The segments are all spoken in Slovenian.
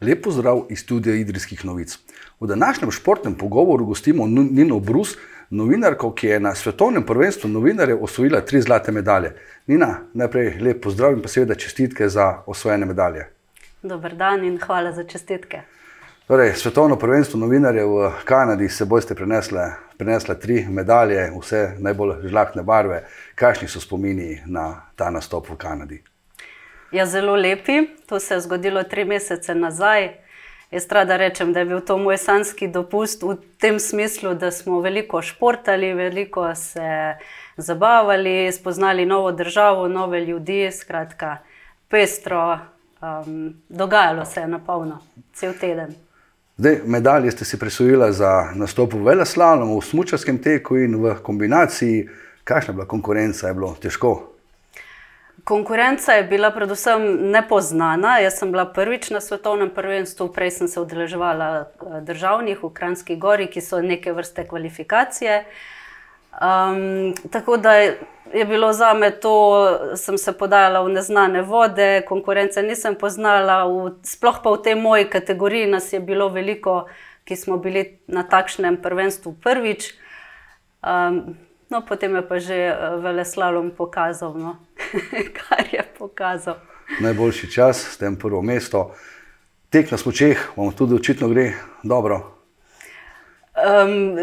Lepo zdrav iz studia Idrijskih novic. V današnjem športnem pogovoru gostimo Nino Brus, novinarko, ki je na svetovnem prvenstvu novinarjev osvojila tri zlate medalje. Nina, najprej lep pozdrav in pa seveda čestitke za osvojene medalje. Dober dan in hvala za čestitke. Torej, svetovno prvenstvo novinarjev v Kanadi se boste prenesle, prenesle tri medalje, vse najbolj žlahtne barve. Kakšni so spomini na ta nastop v Kanadi? Ja, zelo lepi. To se je zgodilo tri mesece nazaj. Jaz rada rečem, da je bil to moj sanski dopust v tem smislu, da smo veliko športali, veliko se zabavali, spoznali novo državo, nove ljudi, skratka, pestro, um, dogajalo se je na polno, cel teden. Zdaj, medalje ste si prisvojili za nastop v Veleslalom, v smočarskem teku in v kombinaciji. Kakšna je bila konkurenca, je bilo težko? Konkurenca je bila predvsem nepoznana. Jaz sem bila prvič na svetovnem prvenstvu, prej sem se udeleževala eh, državnih v Kranjski gori, ki so neke vrste kvalifikacije. Um, tako da je bilo za me to, sem se podajala v neznane vode, konkurence nisem poznala, v, sploh pa v tej moji kategoriji nas je bilo veliko, ki smo bili na takšnem prvenstvu prvič. Um, No, potem je pa že eh, veleslalom pokazal, no. kar je pokazal. Najboljši čas, s tem prvo mesto. Tek na smočeh, vam tudi očitno gre dobro. Um,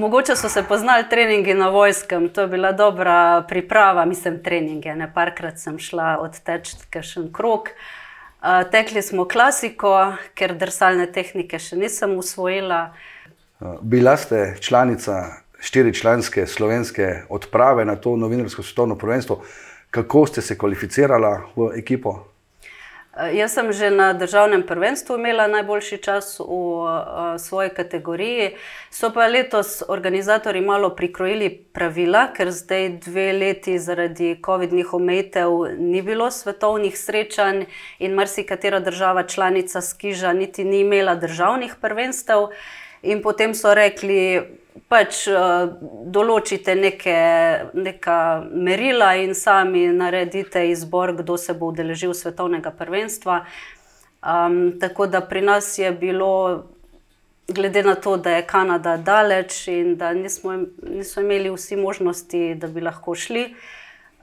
mogoče so se poznali treningi na vojskem, to je bila dobra priprava, mislim, treninge. Ne parkrat sem šla odteči še en krok. Uh, tekli smo klasiko, ker drsalne tehnike še nisem usvojila. Bila ste članica štiričlanske slovenske odprave na to novinarsko svetovno prvenstvo. Kako ste se kvalificirali v ekipo? Eh, jaz sem že na državnem prvenstvu imela najboljši čas v uh, svoji kategoriji. So pa letos organizatori malo prikrojili pravila, ker zdaj dve leti zaradi COVID-19 omejitev ni bilo svetovnih srečanj in marsikatera država članica skiža niti ni imela državnih prvenstev. In potem so rekli, pač uh, določite neke, neka merila in sami naredite izbor, kdo se bo udeležil svetovnega prvenstva. Um, tako da pri nas je bilo, glede na to, da je Kanada daleč in da nismo, nismo imeli vsi možnosti, da bi lahko šli.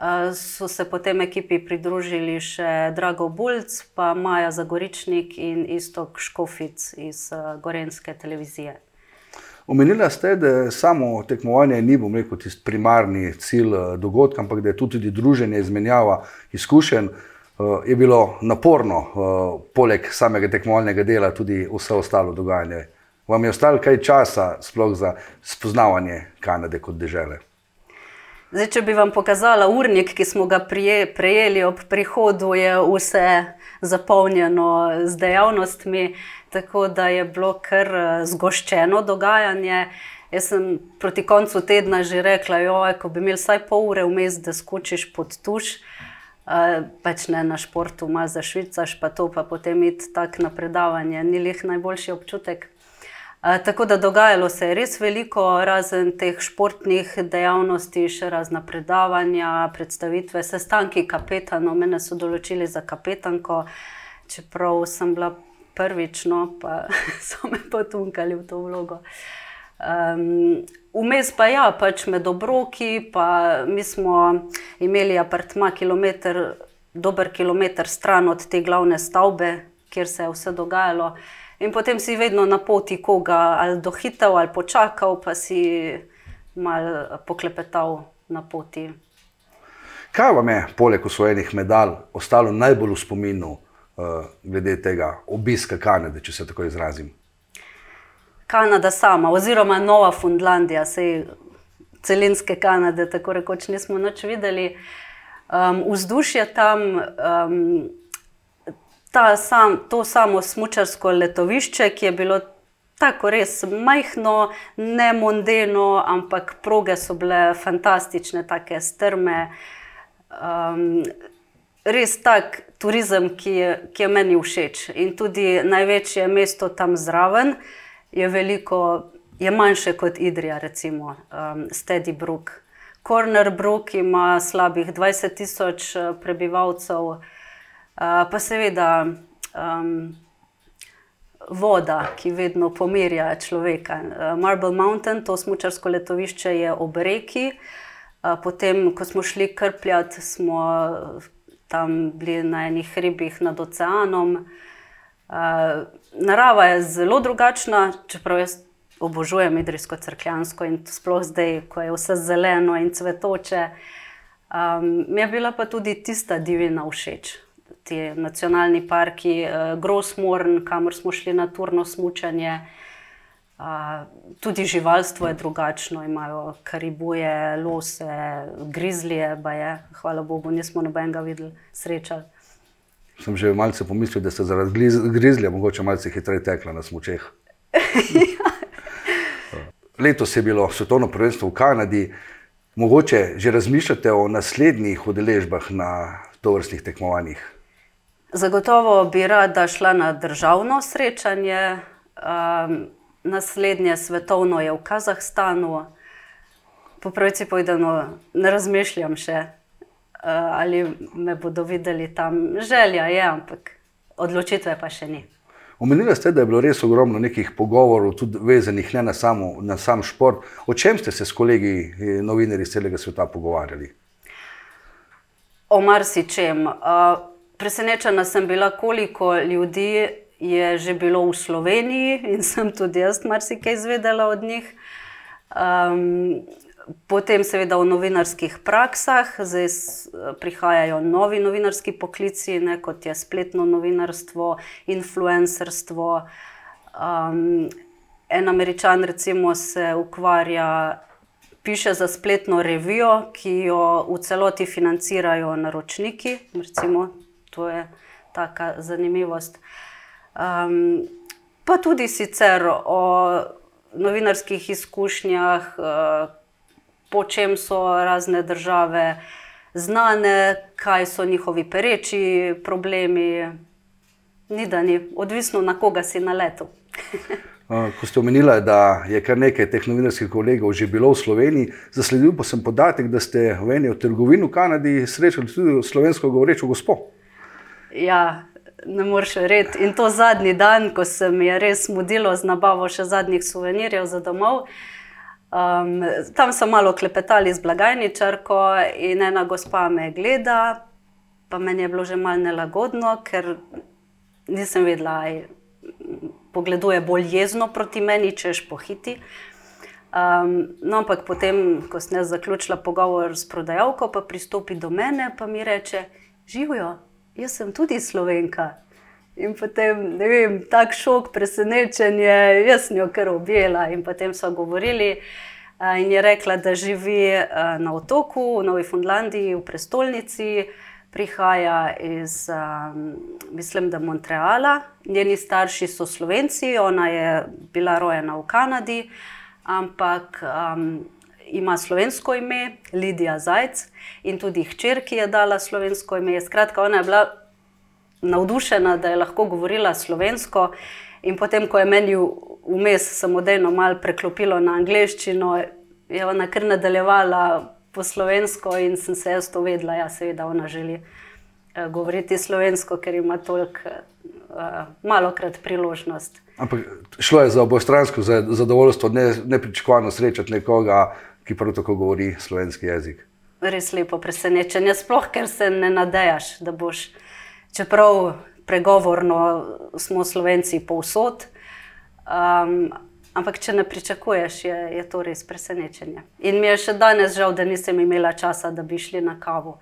Uh, so se potem ekipi pridružili še Drago Bulc, pa Maja Zagoričnik in Istok Škofic iz uh, Gorenske televizije. Omenila ste, da samo tekmovanje ni, bom rekel, tisti primarni cilj eh, dogodka, ampak da je tudi druženje, izmenjava izkušenj. Eh, je bilo naporno, eh, poleg samega tekmovalnega dela, tudi vse ostalo dogajanje. Vam je ostalo kaj časa sploh za spoznavanje Kanade kot države? Zdaj, če bi vam pokazala urnik, ki smo ga prije, prejeli ob prihodu, je vse zapolnjeno z dejavnostmi, tako da je bilo kar eh, zgoščeno dogajanje. Jaz sem proti koncu tedna že rekla, da bi imel vsaj pol ure vmes, da skočiš pod tuš. Uh, pač ne na športu, malo za švicaš, pa to pa potem iti tako na predavanje, ni lih najboljši občutek. Tako da dogajalo se je res veliko, razen teh športnih dejavnosti, še razna predavanja, predstavitve, sestanki kapetanov. Mene so določili za kapetanko, čeprav sem bila prvič, no pa so me potunkali v to vlogo. Um, Vmes pa ja, pač med obroki, pa mi smo imeli apartma kilometr, dober kilometr stran od te glavne stavbe, kjer se je vse dogajalo. In potem si vedno na poti koga ali dohitel ali počakal, pa si mal poklepetal na poti. Kaj vam je, poleg osvojenih medalj, ostalo najbolj v spominu, uh, glede tega obiska Kanade, če se tako izrazim? Kanada sama, oziroma Nova Fundlandija, sej celinske Kanade, tako rekoč nismo noč videli. Um, vzdušje tam. Um, sam, to samo smočarsko letovišče, ki je bilo tako res majhno, ne mondeno, ampak proge so bile fantastične, tako strme. Um, res tak turizem, ki je, ki je meni všeč. In tudi največje mesto tam zraven je veliko. Je manjše kot Idrija, recimo um, Steady Brook. Corner Brook ima slabih 20 tisoč uh, prebivalcev, pa seveda um, voda, ki vedno pomirja človeka. Uh, Marble Mountain, to smočarsko letovišče, je ob reki. Uh, potem, ko smo šli krpljati, smo tam bili na enih hribih nad oceanom. Narava je zelo drugačna, čeprav jaz obožujem Idrijsko crkljansko in sploh zdaj, ko je vse zeleno in cvetoče. Um, mi je bila pa tudi tista divjina všeč. Ti nacionalni parki, uh, Grossmorn, kamor smo šli na turno smutanje. Uh, tudi živalstvo je drugačno, imajo karibuje, lose, grizlije, pa je, hvala Bogu, nismo nobenega videli, srečali. Sem že malce pomislil, da ste zaradi grizlja mogoče malce hitreje tekla na smočeh. Letos je bilo svetovno prvenstvo v Kanadi, mogoče že razmišljate o naslednjih udeležbah na tovrstnih tekmovanjih? Zagotovo bi rada šla na državno srečanje. Um, naslednje svetovno je v Kazahstanu. Po pravici povedano, ne razmišljam še, uh, ali me bodo videli tam. Želja je, ampak odločitve pa še ni. Omenili ste, da je bilo res ogromno nekih pogovorov, tudi vezanih ne na, samo, na sam šport. O čem ste se s kolegi, eh, novinarji iz celega sveta pogovarjali? O marsičem. Presenečena sem bila, koliko ljudi je že bilo v Sloveniji in sem tudi jaz marsikaj izvedela od njih. Um, Potem, seveda, v novinarskih praksah, zdaj prihajajo novi novinarski poklici, ne, kot je spletno novinarstvo, influencerstvo. Um, en američan, recimo, se ukvarja, piše za spletno revijo, ki jo v celoti financirajo naročniki. Recimo, to je taka zanimivost. Um, pa tudi sicer o novinarskih izkušnjah. Uh, po čem so razne države znane, kaj so njihovi pereči problemi. Ni da ni, odvisno na koga si na letu. Ko ste omenili, da je kar nekaj teh novinarskih kolegov že bilo v Sloveniji, zasledil pa sem podatek, da ste v eni od trgovin v Kanadi srečali tudi slovensko govorečo gospo. Ja, ne moreš reči. In to zadnji dan, ko se mi je res mudilo z nabavo še zadnjih suvenirjev za domov. Um, tam so malo klepetali z blagajničarko in ena gospa me gleda, pa meni je bilo že malo nelagodno, ker nisem vedela, da pogleduje bolj jezno proti meni, češ pohiti. Um, no, ampak potem, ko sem zaključila pogovor s prodajalko, pa pristopi do mene in mi reče: Živijo, jaz sem tudi slovenka. In potem, ne vem, tak šok, presenečenje, jaz sem jo kar objela. In potem so govorili, in je rekla, da živi na otoku v Novi Fundlandiji, v prestolnici, prihaja iz, mislim, da Montreala. Njeni starši so slovenci, ona je bila rojena v Kanadi, ampak. Um, Ima slovensko ime, Lidija Zajc, in tudi hčer, ki je dala slovensko ime. Skratka, ona je bila navdušena, da je lahko govorila slovensko. In potem, ko je meni vmes samodejno malo preklopilo na angliščino, je ona kar nadaljevala po slovensko in sem se jaz to vedela, ja, seveda ona želi uh, govoriti slovensko, ker ima toliko uh, malokrat priložnost. Ampak šlo je za obojestransko zadovoljstvo, ne, nepričakovano srečati nekoga, ki prav tako govori slovenski jezik. Res lepo presenečenje, sploh ker se ne nadejaš, da boš čeprav pregovorno smo slovenci povsod. Um, ampak, če ne pričakuješ, je, je to res presenečenje. In mi je še danes žal, da nisem imela časa, da bi šli na kavo.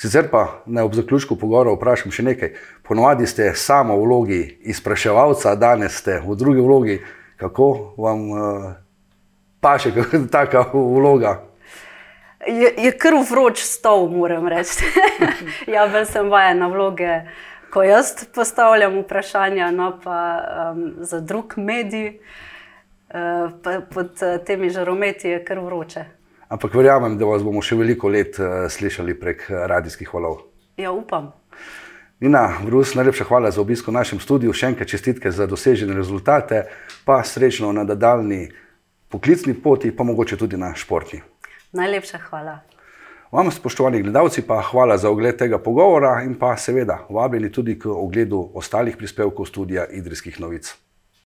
Sicer pa naj ob zaključku pogovora vprašam še nekaj. Ponovadi ste samo v vlogi izpraševalca, danes ste v drugi vlogi. Kako vam uh, paše, kako je ta vloga? je, je kar vroč stol, moram reči. ja, bil sem vajen na vloge, ko jaz postavljam vprašanja, no pa um, za drug medij, uh, pod uh, temi žarometi je kar vroče. Ampak verjamem, da vas bomo še veliko let uh, slišali prek radijskih valov. Ja, upam. Nina, Brus, najlepša hvala za obisko v našem studiu, še enkrat čestitke za dosežene rezultate, pa srečno na nadaljni poklicni poti, pa mogoče tudi na športni. Najlepša hvala. Vam, spoštovani gledalci, pa hvala za ogled tega pogovora in pa seveda vabljeni tudi k ogledu ostalih prispevkov studija Idrijskih novic.